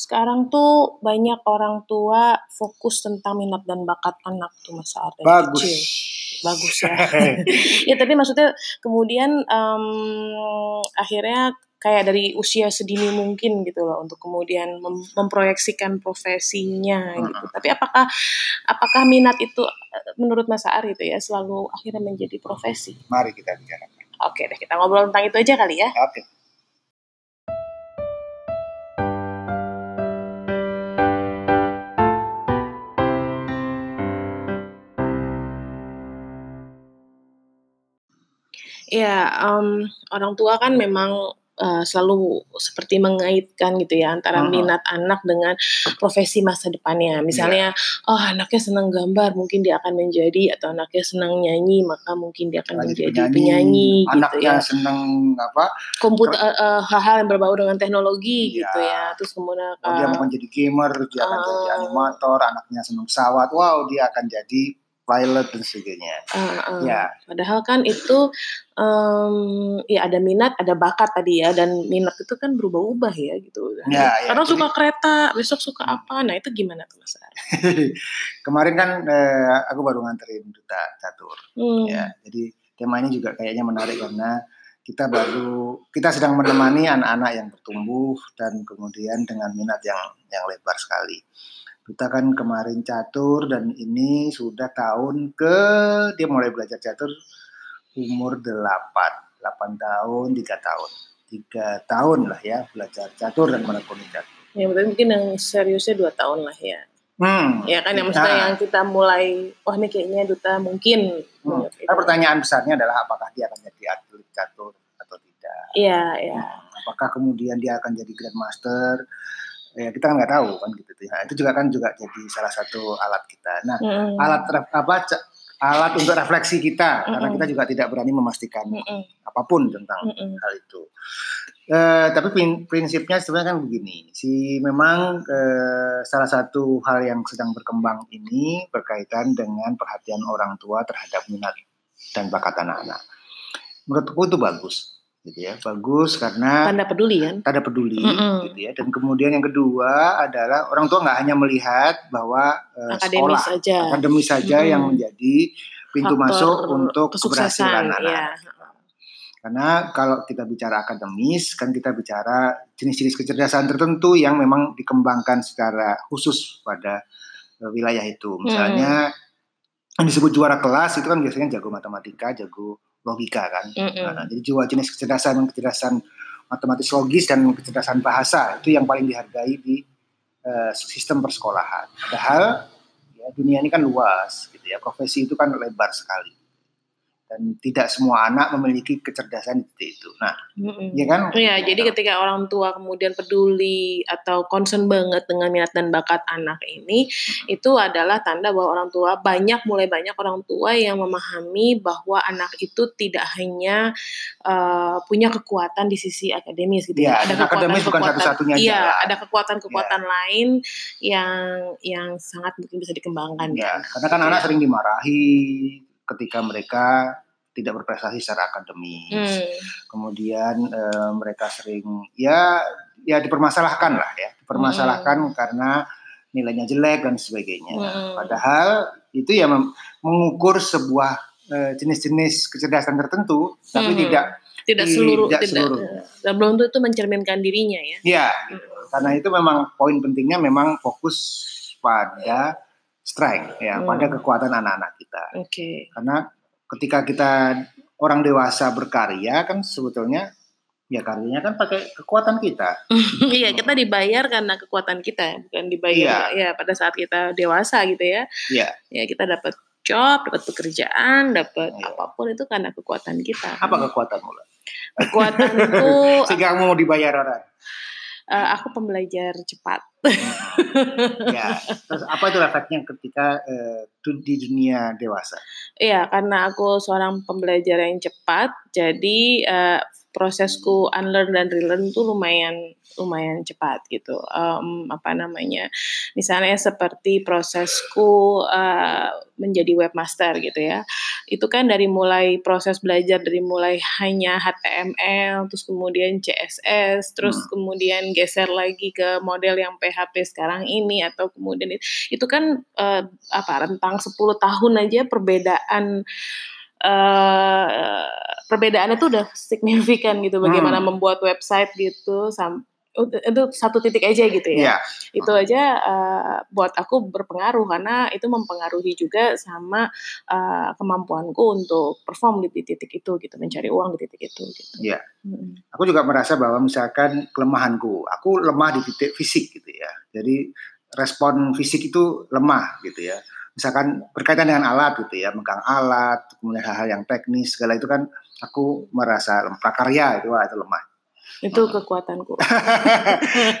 sekarang tuh banyak orang tua fokus tentang minat dan bakat anak tuh Mas dari Bagus. kecil. Bagus ya. ya tapi maksudnya kemudian em, akhirnya kayak dari usia sedini mungkin gitu loh untuk kemudian mem- memproyeksikan profesinya gitu. Tapi apakah apakah minat itu menurut Mas Ar itu ya selalu akhirnya menjadi profesi? Mari kita bicarakan. Oke deh kita ngobrol tentang itu aja kali ya. Oke. Ya, em, orang tua kan memang eh, selalu seperti mengaitkan gitu ya antara Mhm. minat anak dengan profesi masa depannya. Misalnya, oh anaknya senang gambar, mungkin dia akan menjadi atau anaknya senang nyanyi, maka mungkin dia akan Lagi menjadi penyanyi, gitu anaknya ya. seneng apa? Komputer eh, hal-hal yang berbau dengan teknologi Iya. gitu ya. Terus kemudian Oh, dia mau jadi gamer, dia akan jadi Ah. animator, anaknya seneng pesawat, wow dia akan jadi pilot dan sebagainya. eh, eh, Ya, Padahal kan itu em, ya ada minat, ada bakat tadi ya, dan minat itu kan berubah-ubah ya gitu. Ya, ya, Kadang jadi- suka kereta, besok suka apa? Nah itu gimana tuh mas? Ar? kemarin kan eh, aku baru nganterin duta catur. Hmm. Ya, jadi tema ini juga kayaknya menarik karena kita baru kita sedang menemani anak-anak yang bertumbuh dan kemudian dengan minat yang yang lebar sekali. Kita kan kemarin catur dan ini sudah tahun ke dia mulai belajar catur umur 8, 8 tahun, 3 tahun. 3 tahun lah ya belajar catur dan menekuni catur. Ya mungkin yang seriusnya dua tahun lah ya. Hmm. Ya kan yang maksudnya Nah, yang kita mulai, wah ini kayaknya duta mungkin. hmm. Gitu. Nah, pertanyaan besarnya adalah apakah dia akan jadi atlet catur atau tidak? Iya, iya. apakah kemudian dia akan jadi grandmaster ya kita kan nggak tahu kan gitu ya itu juga kan juga jadi salah satu alat kita nah Mm-mm. alat apa alat untuk refleksi kita karena Mm-mm. kita juga tidak berani memastikan Mm-mm. apa pun tentang Mm-mm. hal itu Eh, tapi prin- prinsipnya sebenarnya kan begini si memang eh, salah satu hal yang sedang berkembang ini berkaitan dengan perhatian orang tua terhadap minat dan bakat anak-anak menurutku itu bagus gitu ya bagus karena Tanda peduli kan? tanda peduli Mm-mm. gitu ya dan kemudian yang kedua adalah orang tua nggak hanya melihat bahwa eh, Akademis sekolah saja. akademis saja Mm-mm. yang menjadi pintu Faktor masuk untuk keberhasilan anak ya. karena kalau kita bicara akademis kan kita bicara jenis-jenis kecerdasan tertentu yang memang dikembangkan secara khusus pada eh, wilayah itu misalnya yang disebut juara kelas itu kan biasanya jago matematika jago logika kan Mm-mm. Nah, jadi dua jenis kecerdasan, kecerdasan matematis logis dan kecerdasan bahasa itu yang paling dihargai di eh, sistem persekolahan. Padahal ya, dunia ini kan luas, gitu ya. Profesi itu kan lebar sekali dan tidak semua anak memiliki kecerdasan titik itu. Nah, Mm-mm. ya kan? Iya, jadi ketika orang tua kemudian peduli atau concern banget dengan minat dan bakat anak ini, itu adalah tanda bahwa orang tua banyak mulai banyak orang tua yang memahami bahwa anak itu tidak hanya eh, punya kekuatan di sisi akademis gitu Iya, dan akademis bukan satu-satunya Iya, ada kekuatan-kekuatan lain yang yang sangat mungkin bisa dikembangkan Ya, ya. karena kan Gitu anak ya. sering dimarahi ketika mereka tidak berprestasi secara akademis. Hmm. kemudian eh, mereka sering ya ya dipermasalahkan lah ya dipermasalahkan karena nilainya jelek dan sebagainya Hmm. padahal itu ya mengukur sebuah eh, jenis-jenis kecerdasan tertentu tapi Hmm. tidak Tidak Tidak seluruh tidak seluruh. dan belum tentu itu mencerminkan dirinya ya. ya gitu. karena itu memang poin pentingnya memang fokus pada strength ya Hmm. pada kekuatan anak-anak kita Oke. karena ketika kita orang dewasa berkarya kan sebetulnya ya karyanya kan pakai kekuatan kita Iya, kita dibayar karena kekuatan kita, bukan dibayar ya pada saat kita dewasa gitu ya. Iya. Ya kita dapat job, dapat pekerjaan, dapat Iya. apa pun itu karena kekuatan kita. apa kekuatanmu lah Kekuatanku sehingga kamu mau dibayar orang eh, aku pembelajar cepat. ya terus apa itu efeknya ketika eh, du- di dunia dewasa Iya, karena aku seorang pembelajar yang cepat, jadi eh, prosesku unlearn dan relearn itu lumayan lumayan cepat gitu. Um, apa namanya? Misalnya seperti prosesku uh, menjadi webmaster gitu ya. Itu kan dari mulai proses belajar dari mulai hanya HTML, terus kemudian CSS, terus hmm. kemudian geser lagi ke model yang PHP sekarang ini atau kemudian itu, itu kan uh, apa rentang 10 tahun aja perbedaan uh, perbedaannya tuh udah signifikan gitu bagaimana hmm. membuat website gitu sam itu satu titik aja gitu ya. Yeah. Itu aja uh, buat aku berpengaruh karena itu mempengaruhi juga sama uh, kemampuanku untuk perform di titik itu gitu, mencari uang di titik itu gitu. Iya. Yeah. Hmm. Aku juga merasa bahwa misalkan kelemahanku, aku lemah di titik fisik gitu ya. Jadi respon fisik itu lemah gitu ya misalkan berkaitan dengan alat gitu ya, megang alat, kemudian hal-hal yang teknis segala itu kan aku merasa prakarya itu wah, itu lemah. Itu kekuatanku.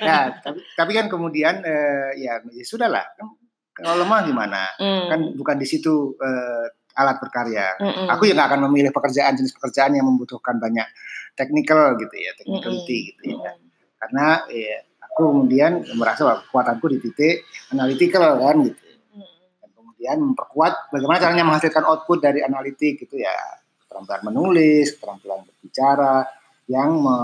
ya, tapi, tapi kan kemudian eh, ya, ya sudahlah. Kan kalau lemah gimana? Mm. Kan bukan di situ eh, alat berkarya. Mm -mm. Aku yang akan memilih pekerjaan jenis pekerjaan yang membutuhkan banyak technical gitu ya, technicality mm -mm. gitu ya. Karena ya, aku kemudian merasa bahwa kekuatanku di titik analytical kan gitu kemudian memperkuat bagaimana caranya menghasilkan output dari analitik gitu ya keterampilan menulis keterampilan berbicara yang me,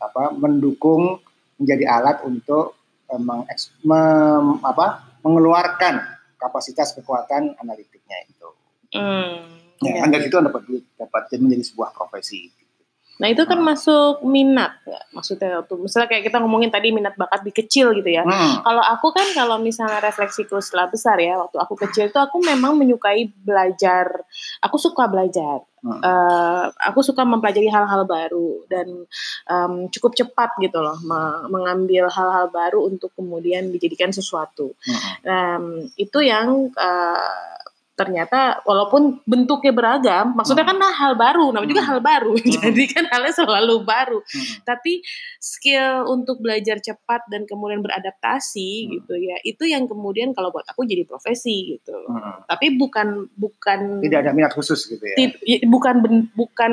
apa, mendukung menjadi alat untuk eh, meng, mem, apa, mengeluarkan kapasitas kekuatan analitiknya itu. Hmm, ya, ya. kan dari situ dapat dapat menjadi sebuah profesi. Nah itu kan masuk minat nggak? Maksudnya waktu misalnya kayak kita ngomongin tadi minat bakat di kecil gitu ya. Hmm. Kalau aku kan kalau misalnya refleksiku setelah besar ya, waktu aku kecil itu aku memang menyukai belajar. Aku suka belajar. Hmm. Uh, aku suka mempelajari hal-hal baru dan um, cukup cepat gitu loh mengambil hal-hal baru untuk kemudian dijadikan sesuatu. Hmm. Um, itu yang uh, ternyata walaupun bentuknya beragam, maksudnya kan hmm. hal baru, namanya juga hmm. hal baru, hmm. jadi kan halnya selalu baru. Hmm. Tapi skill untuk belajar cepat dan kemudian beradaptasi hmm. gitu ya, itu yang kemudian kalau buat aku jadi profesi gitu. Hmm. Tapi bukan bukan tidak ada minat khusus gitu ya. Bukan bukan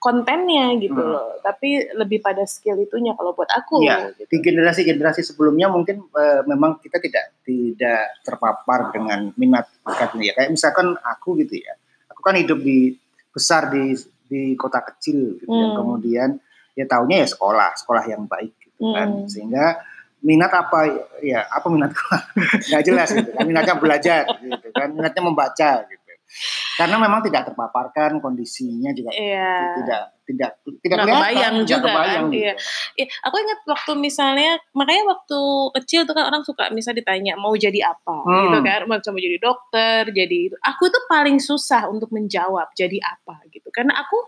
kontennya gitu hmm. loh. Tapi lebih pada skill itunya kalau buat aku. Ya, gitu. Di generasi-generasi sebelumnya mungkin uh, memang kita tidak tidak terpapar dengan minat bakatnya ya. Kayak misalkan aku gitu ya. Aku kan hidup di besar di di kota kecil gitu ya. hmm. ya. Kemudian ya tahunya ya sekolah, sekolah yang baik gitu kan. hmm. kan. Sehingga minat apa ya apa minatku nggak jelas gitu kan minatnya belajar gitu kan minatnya membaca gitu karena memang tidak terpaparkan kondisinya juga iya. tidak tidak tidak nah, kelihatan juga tidak kebayang kan? iya. iya. aku ingat waktu misalnya makanya waktu kecil tuh kan orang suka misal ditanya mau jadi apa hmm. gitu kan mau jadi dokter jadi itu aku tuh paling susah untuk menjawab jadi apa gitu karena aku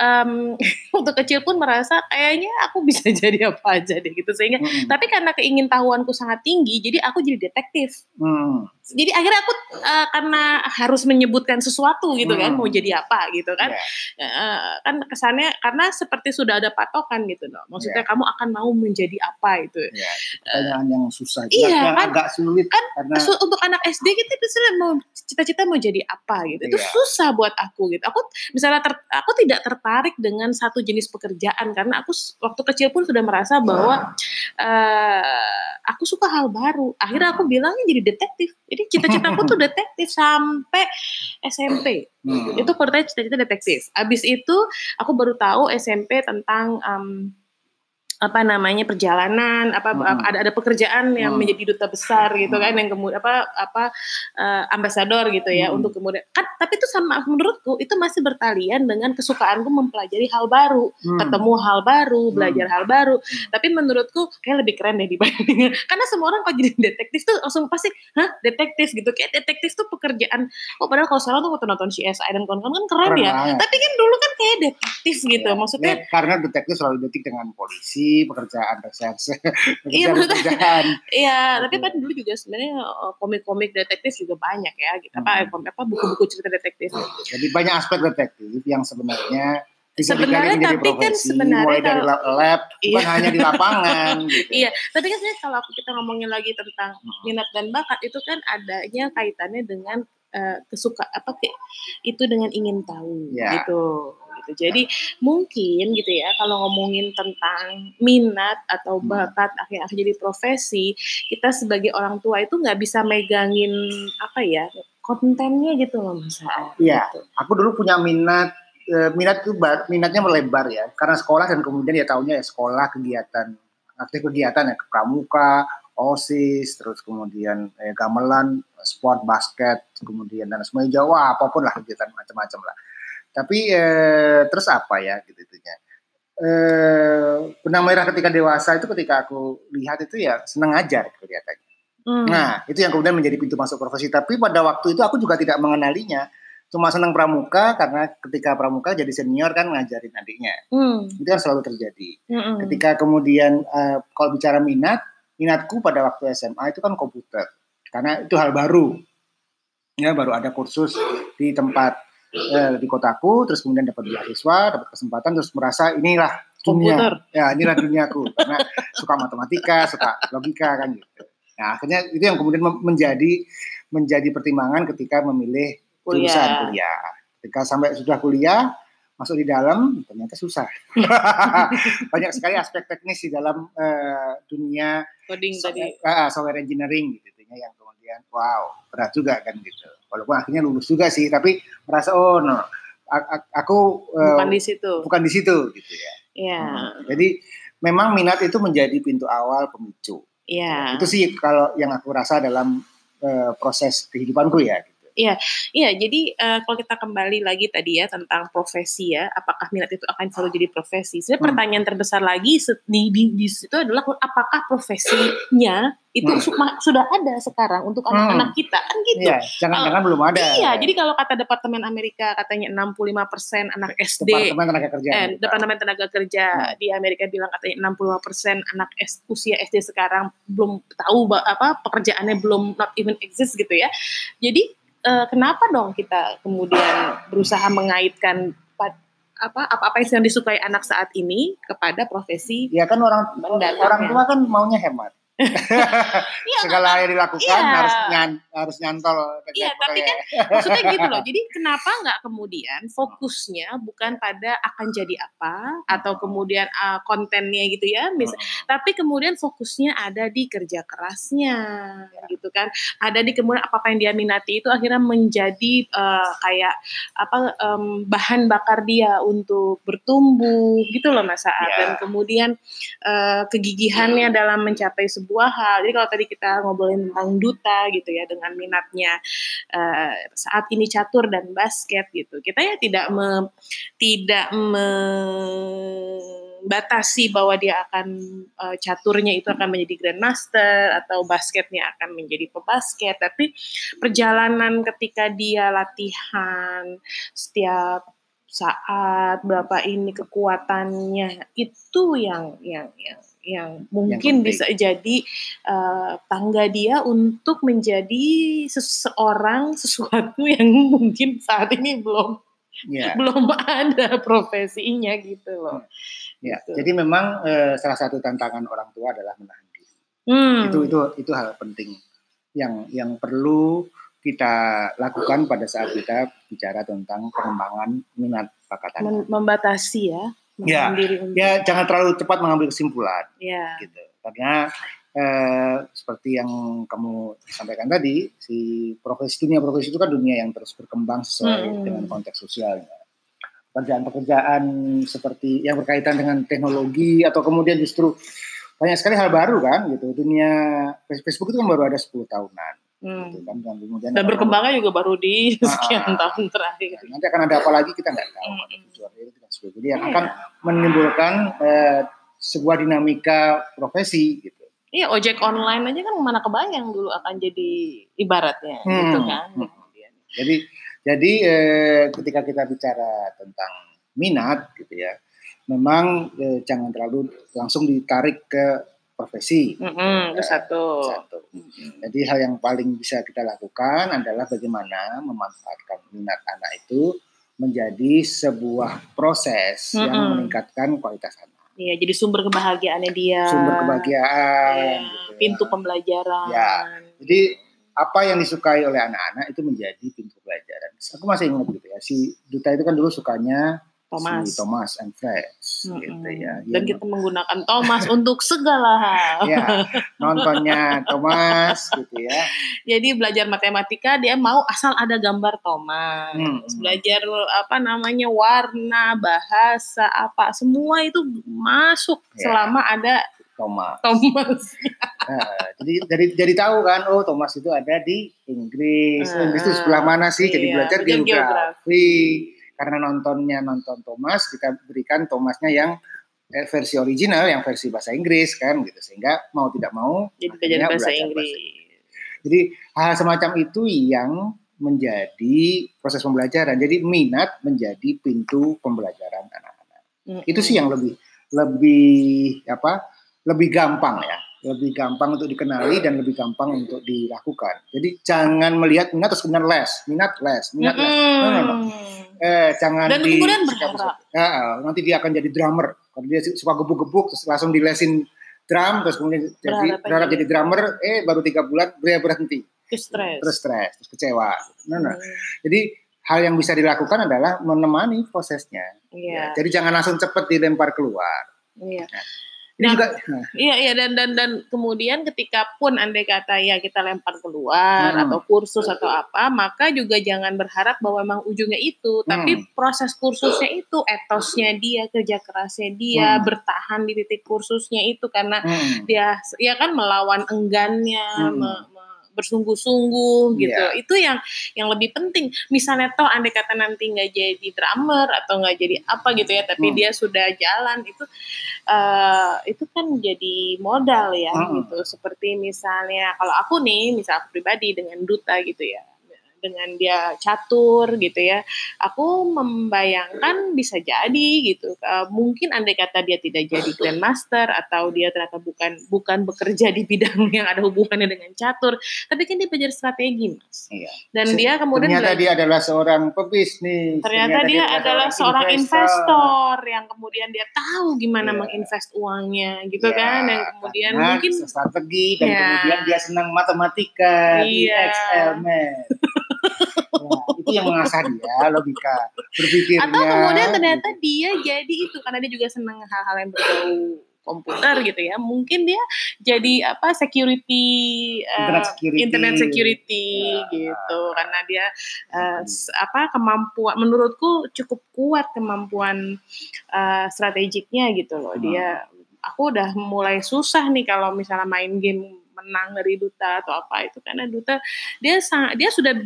um, waktu kecil pun merasa kayaknya aku bisa jadi apa aja deh gitu sehingga hmm. tapi karena keingintahuanku sangat tinggi jadi aku jadi detektif hmm. jadi akhirnya aku uh, karena harus menyebutkan sesuatu gitu kan, hmm. kan mau jadi apa gitu kan yeah. uh, kan kesannya karena karena seperti sudah ada patokan gitu loh. Maksudnya yeah. kamu akan mau menjadi apa itu. Yeah. Pertanyaan uh, yang susah, iya, kan, agak sulit kan karena untuk anak SD gitu misalnya mau cita-cita mau jadi apa gitu. Yeah. Itu iya. susah buat aku gitu. Aku misalnya ter, aku tidak tertarik dengan satu jenis pekerjaan karena aku waktu kecil pun sudah merasa bahwa uh, aku suka hal baru. Akhirnya aku bilangnya jadi detektif. Jadi cita-citaku tuh detektif sampai SMP. Hmm. Itu pertanyaan cita-cita detektif. Abis itu aku baru tahu SMP tentang um, apa namanya perjalanan apa hmm. ada ada pekerjaan yang hmm. menjadi duta besar gitu kan, hmm. kan yang kemudian apa apa uh, ambasador gitu ya hmm. untuk kemudian kan tapi itu sama menurutku itu masih bertalian dengan kesukaanku mempelajari hal baru hmm. ketemu hal baru hmm. belajar hal baru hmm. tapi menurutku kayak lebih keren deh dibanding karena semua orang kalau jadi detektif tuh langsung pasti hah detektif gitu kayak detektif tuh pekerjaan oh padahal kalau sekarang tuh waktu nonton CSI dan kawan-kawan kan keren, keren ya banget. tapi kan dulu kan kayak detektif gitu ya. maksudnya ya, karena detektif selalu detik dengan polisi pekerjaan reserse iya pekerjaan iya tapi kan dulu juga sebenarnya eh, komik-komik detektif juga banyak ya gitu apa hmm. apa buku-buku cerita detektif jadi banyak aspek detektif yang sebenarnya sebenarnya tapi kan profesi, kan sebenarnya mulai dari lab iya. bukan hanya di lapangan gitu. iya tapi kan sebenarnya kalau kita ngomongin lagi tentang hmm. minat dan bakat itu kan adanya kaitannya dengan uh, kesuka apa kayak itu dengan ingin tahu ya. gitu gitu. Jadi mungkin gitu ya kalau ngomongin tentang minat atau Hmm. bakat akhirnya akhir jadi profesi, kita sebagai orang tua itu nggak bisa megangin apa ya kontennya gitu loh Mas Iya. gitu. Aku dulu punya minat eh, minat itu minatnya melebar ya karena sekolah dan kemudian ya tahunya ya sekolah kegiatan aktif kegiatan ya pramuka osis terus kemudian eh, gamelan sport basket kemudian dan semuanya Jawa apa pun lah kegiatan macam-macam lah tapi eh, terus apa ya gitu itunya eh benang merah ketika dewasa itu ketika aku lihat itu ya senang ngajar kelihatannya Hmm. Nah, itu yang kemudian menjadi pintu masuk profesi. Tapi pada waktu itu aku juga tidak mengenalinya. Cuma senang pramuka karena ketika pramuka jadi senior kan ngajarin adiknya. Hmm. Itu kan selalu terjadi. Hmm. Ketika kemudian eh, kalau bicara minat, minatku pada waktu SMA itu kan komputer. Karena itu hal baru. Ya, baru ada kursus di tempat eh, di kotaku, terus kemudian dapat beasiswa, dapat kesempatan, terus merasa inilah dunia. Komputer. Ya, inilah duniaku. Karena suka matematika, suka logika kan gitu. Nah, akhirnya itu yang kemudian menjadi menjadi pertimbangan ketika memilih Kuliah. jurusan kuliah. Ketika sampai sudah kuliah, masuk di dalam ternyata susah. Banyak sekali aspek teknis di dalam eh, dunia Coding so- tadi. ah, software engineering gitu yang kemudian wow berat juga kan gitu. Walaupun akhirnya lulus juga sih, tapi merasa oh no, aku eh, Bukan di situ. bukan di situ gitu ya. Iya. Hmm. Jadi memang minat itu menjadi pintu awal pemicu. Iya. Itu sih kalau yang aku rasa dalam eh, proses kehidupanku ya. Gitu. Iya, jadi eh, kalau kita kembali lagi tadi ya tentang profesi ya, apakah minat itu akan selalu jadi profesi? Sebenarnya Hmm. pertanyaan terbesar lagi di, di, di situ adalah apakah profesinya itu Hmm. sudah ada sekarang untuk anak-anak kita kan gitu. Iya, jangan-jangan belum ada. Iya, jadi kalau kata Departemen Amerika katanya 65% anak SD Departemen Tenaga Kerja. eh. Departemen Tenaga Kerja Hmm. di Amerika bilang katanya 65% anak S, usia SD sekarang belum tahu apa pekerjaannya belum not even exist gitu ya. Jadi eh, kenapa dong kita kemudian berusaha mengaitkan pa- apa apa-apa yang sedang disukai anak saat ini kepada profesi Ya kan orang Mendatangnya. orang tua kan maunya hemat. Iya, Segala yang dilakukan Iya. harus nyan, harus nyantol. Iya, tapi kan maksudnya gitu loh. Jadi kenapa nggak kemudian fokusnya bukan pada akan jadi apa atau kemudian uh, kontennya gitu ya, mis- tapi kemudian fokusnya ada di kerja kerasnya gitu kan. Ada di kemudian apa apa yang dia minati itu akhirnya menjadi uh, kayak apa em, bahan bakar dia untuk bertumbuh gitu loh Mas Saad. Ya. Dan kemudian uh, kegigihannya dalam mencapai sebuah hal. Jadi kalau tadi kita ngobrolin tentang duta gitu ya dengan minatnya uh, saat ini catur dan basket gitu. Kita ya tidak me, tidak membatasi bahwa dia akan uh, caturnya itu akan menjadi grandmaster atau basketnya akan menjadi pebasket, tapi perjalanan ketika dia latihan setiap saat berapa ini kekuatannya itu yang yang yang yang mungkin penting. bisa jadi uh, tangga dia untuk menjadi seseorang sesuatu yang mungkin saat ini belum Ya, belum ada profesinya gitu loh. ya. Gitu. Jadi memang eh, salah satu tantangan orang tua adalah menahan diri. Hmm. Itu itu itu hal penting yang yang perlu kita lakukan pada saat kita bicara tentang pengembangan minat bakat anak. Membatasi ya, Ya, diri untuk Ya jangan terlalu cepat mengambil kesimpulan. ya. gitu karena eh, seperti yang kamu sampaikan tadi si profesi dunia profesi itu kan dunia yang terus berkembang sesuai Hmm. dengan konteks sosialnya pekerjaan-pekerjaan seperti yang berkaitan dengan teknologi atau kemudian justru banyak sekali hal baru kan gitu dunia Facebook itu kan baru ada 10 tahunan Hmm. gitu kan dan kemudian Dan berkembangnya juga baru di sekian Ah. tahun terakhir. nanti akan ada apa lagi kita nggak tahu Hmm. Ada tujuan itu dan sebagainya. jadi yang Iya. akan menimbulkan eh, sebuah dinamika profesi gitu Iya, ojek online aja kan mana kebayang dulu akan jadi ibaratnya Hmm. gitu kan. Hmm. Jadi jadi eh, ketika kita bicara tentang minat gitu ya, memang eh, jangan terlalu langsung ditarik ke profesi. Mm-mm, itu Ya, satu. Satu. Mm-mm. Jadi hal yang paling bisa kita lakukan adalah bagaimana memanfaatkan minat anak itu menjadi sebuah proses yang Mm-mm. meningkatkan kualitas anak. Iya, jadi sumber kebahagiaannya dia. Sumber kebahagiaan. Iya, gitu ya. pintu pembelajaran. Ya. Jadi apa yang disukai oleh anak-anak itu menjadi pintu pelajaran. Aku masih ingat gitu ya, si Duta itu kan dulu sukanya Thomas. si Thomas and Friends Mm-mm. gitu ya. Dan kita menggunakan Thomas untuk segala hal. ya nontonnya Thomas gitu ya. Jadi belajar matematika dia mau asal ada gambar Thomas. Hmm. Belajar apa namanya warna, bahasa apa semua itu masuk Ya. selama ada Thomas. Thomas. Nah, jadi jadi jadi tahu kan oh Thomas itu ada di Inggris. Oh, Inggris itu Ah, sebelah mana sih? Jadi iya, belajar belajar geografi. Karena nontonnya nonton Thomas, kita berikan Thomasnya yang eh, versi original, yang versi bahasa Inggris kan gitu. Sehingga mau tidak mau Jadi belajar bahasa Inggris. Jadi hal semacam itu yang menjadi proses pembelajaran. Jadi minat menjadi pintu pembelajaran anak-anak. Mm-mm. Itu sih yang lebih lebih apa? Lebih gampang ya. Lebih gampang untuk dikenali dan lebih gampang untuk dilakukan. Jadi jangan melihat minat terus kemudian les, minat les, minat les. No, no, no. Mm-mm. Eh, jangan Dan di kemudian berharap. Ya, nanti dia akan jadi drummer. Kalau dia suka gebuk-gebuk terus langsung dilesin drum terus kemudian jadi Berharap berharap aja. jadi drummer eh baru tiga bulan dia berhenti Terus stres. terus stres terus kecewa nah, nah. Hmm, jadi hal yang bisa dilakukan adalah menemani prosesnya Iya. Ya, jadi jangan langsung cepet dilempar keluar Iya. Ini Nah, juga nah, Iya iya dan dan dan kemudian ketika pun andai kata ya kita lempar keluar Hmm. atau kursus atau apa maka juga jangan berharap bahwa memang ujungnya itu tapi Hmm. proses kursusnya itu etosnya dia kerja kerasnya dia Hmm. bertahan di titik kursusnya itu karena hmm, dia ya kan melawan enggannya Hmm. me- bersungguh-sungguh gitu Iya. itu yang yang lebih penting misalnya toh andai kata nanti nggak jadi drummer atau nggak jadi apa gitu ya tapi Hmm. dia sudah jalan itu eh, itu kan jadi modal ya Hmm. gitu seperti misalnya kalau aku nih misal aku pribadi dengan duta gitu ya dengan dia catur gitu ya aku membayangkan bisa jadi gitu Eh, mungkin andai kata dia tidak jadi grandmaster atau dia ternyata bukan bukan bekerja di bidang yang ada hubungannya dengan catur tapi kan dia belajar strategi mas iya. dan Se- dia kemudian ternyata belajar- dia adalah seorang pebisnis ternyata dia adalah seorang investor yang kemudian dia tahu gimana Iya. menginvest uangnya gitu Ya, kan yang kemudian karena mungkin strategi dan Ya. kemudian dia senang matematika di Iya. Excel Itu yang mengasah dia logika berpikirnya. atau kemudian ternyata dia jadi itu karena dia juga senang hal-hal yang berbau komputer gitu ya mungkin dia jadi apa security eh, Internet security. internet security Ya. gitu karena dia s- apa kemampuan menurutku cukup kuat kemampuan eh, strategiknya gitu loh Hmm. dia aku udah mulai susah nih kalau misalnya main game menang dari duta atau apa itu karena duta dia sangat dia sudah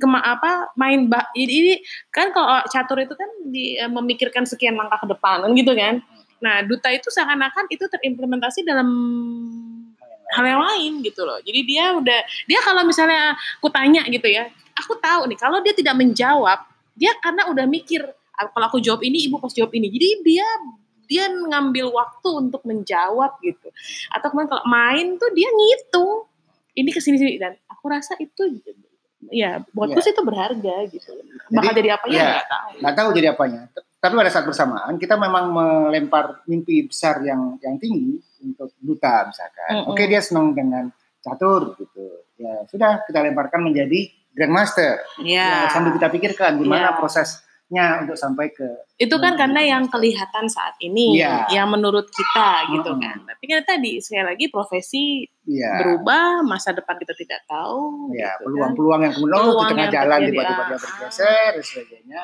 kema apa main ba, ini, kan kalau catur itu kan di, eh, memikirkan sekian langkah ke depan kan gitu kan. Nah duta itu seakan-akan itu terimplementasi dalam hal yang lain gitu loh. Jadi dia udah dia kalau misalnya aku tanya gitu ya aku tahu nih kalau dia tidak menjawab dia karena udah mikir "Ah, kalau aku jawab ini ibu pas jawab ini. Jadi dia dia ngambil waktu untuk menjawab gitu atau kemudian kalau main tuh dia ngitung ini ke sini sini dan aku rasa itu ya buatku sih itu berharga gitu bakal jadi, apa ya iya. nggak tahu nggak tahu jadi apanya. Tapi pada saat bersamaan kita memang melempar mimpi besar yang yang tinggi untuk duta misalkan. Mm-mm. Oke dia senang dengan catur gitu. Ya sudah kita lemparkan menjadi grandmaster. ya Ya, sambil kita pikirkan gimana Iya. Prosesnya untuk sampai ke itu kan Hmm, karena yang kelihatan saat ini Iya. yang menurut kita gitu Mm-mm. kan tapi kan tadi sekali lagi profesi ya, berubah masa depan kita tidak tahu ya gitu kan. peluang-peluang yang kemudian oh, di tengah jalan tiba-tiba dia ah. bergeser dan sebagainya.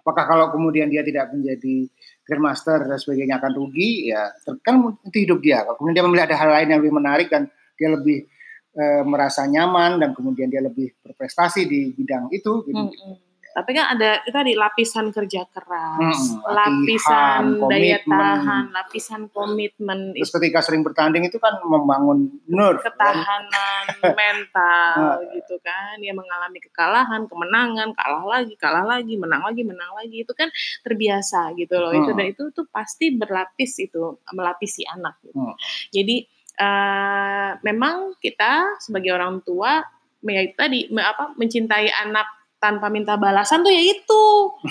Apakah kalau kemudian dia tidak menjadi grandmaster dan sebagainya akan rugi? Ya, kan itu hidup dia. Kalau kemudian dia memilih ada hal lain yang lebih menarik dan dia lebih eh, merasa nyaman dan kemudian dia lebih berprestasi di bidang itu. Gitu. Mm-mm. Tapi kan ada itu tadi lapisan kerja keras, Mm, lapisan latihan, daya komitmen. tahan, lapisan komitmen, Terus ketika sering bertanding itu kan membangun nerve. kan? ketahanan mental Ah. gitu kan. Dia mengalami kekalahan, kemenangan, kalah lagi, kalah lagi, menang lagi, menang lagi. Itu kan terbiasa gitu loh. Itu Hmm. dan itu tuh pasti berlapis itu melapisi anak gitu. Hmm. Jadi eh, memang kita sebagai orang tua ya itu tadi me- apa mencintai anak tanpa minta balasan tuh ya itu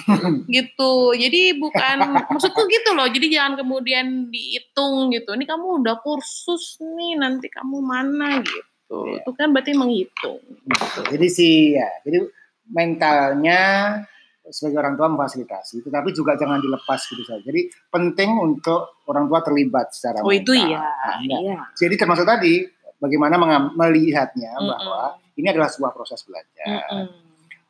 gitu jadi bukan maksudku gitu loh jadi jangan kemudian dihitung gitu ini kamu udah kursus nih nanti kamu mana gitu Iya. itu kan berarti menghitung Gitu. Jadi sih ya, jadi mentalnya sebagai orang tua memfasilitasi, tetapi juga jangan dilepas gitu saja. Jadi penting untuk orang tua terlibat secara Oh itu mental. iya. Nah. Iya. Jadi termasuk tadi bagaimana melihatnya Mm-mm. bahwa ini adalah sebuah proses belajar. Mm-mm.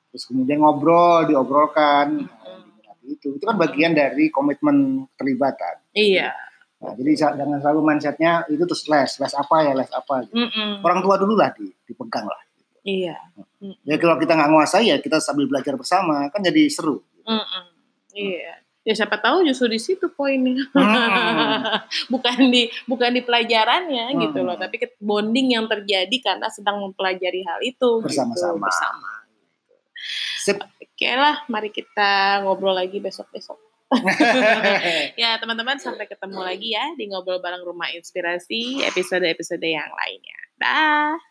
Terus kemudian ngobrol, diobrolkan, Mm-mm. nah, itu. Itu kan bagian dari komitmen terlibatan. Iya. Nah, jadi jangan selalu mindsetnya itu terus les, les apa ya, les apa. Gitu. Mm-mm. Orang tua dulu lah di, dipegang lah. Iya. Ya kalau kita nggak nguasai ya kita sambil belajar bersama kan jadi seru. Mm-mm. Iya. Ya siapa tahu justru di situ poinnya. Hmm. bukan di bukan di pelajarannya Hmm. gitu loh, tapi ke- bonding yang terjadi karena sedang mempelajari hal itu gitu, Bersama-sama. bersama. Sip. Oke lah, mari kita ngobrol lagi besok-besok. ya teman-teman sampai ketemu lagi ya di ngobrol bareng rumah inspirasi episode-episode yang lainnya. Dah.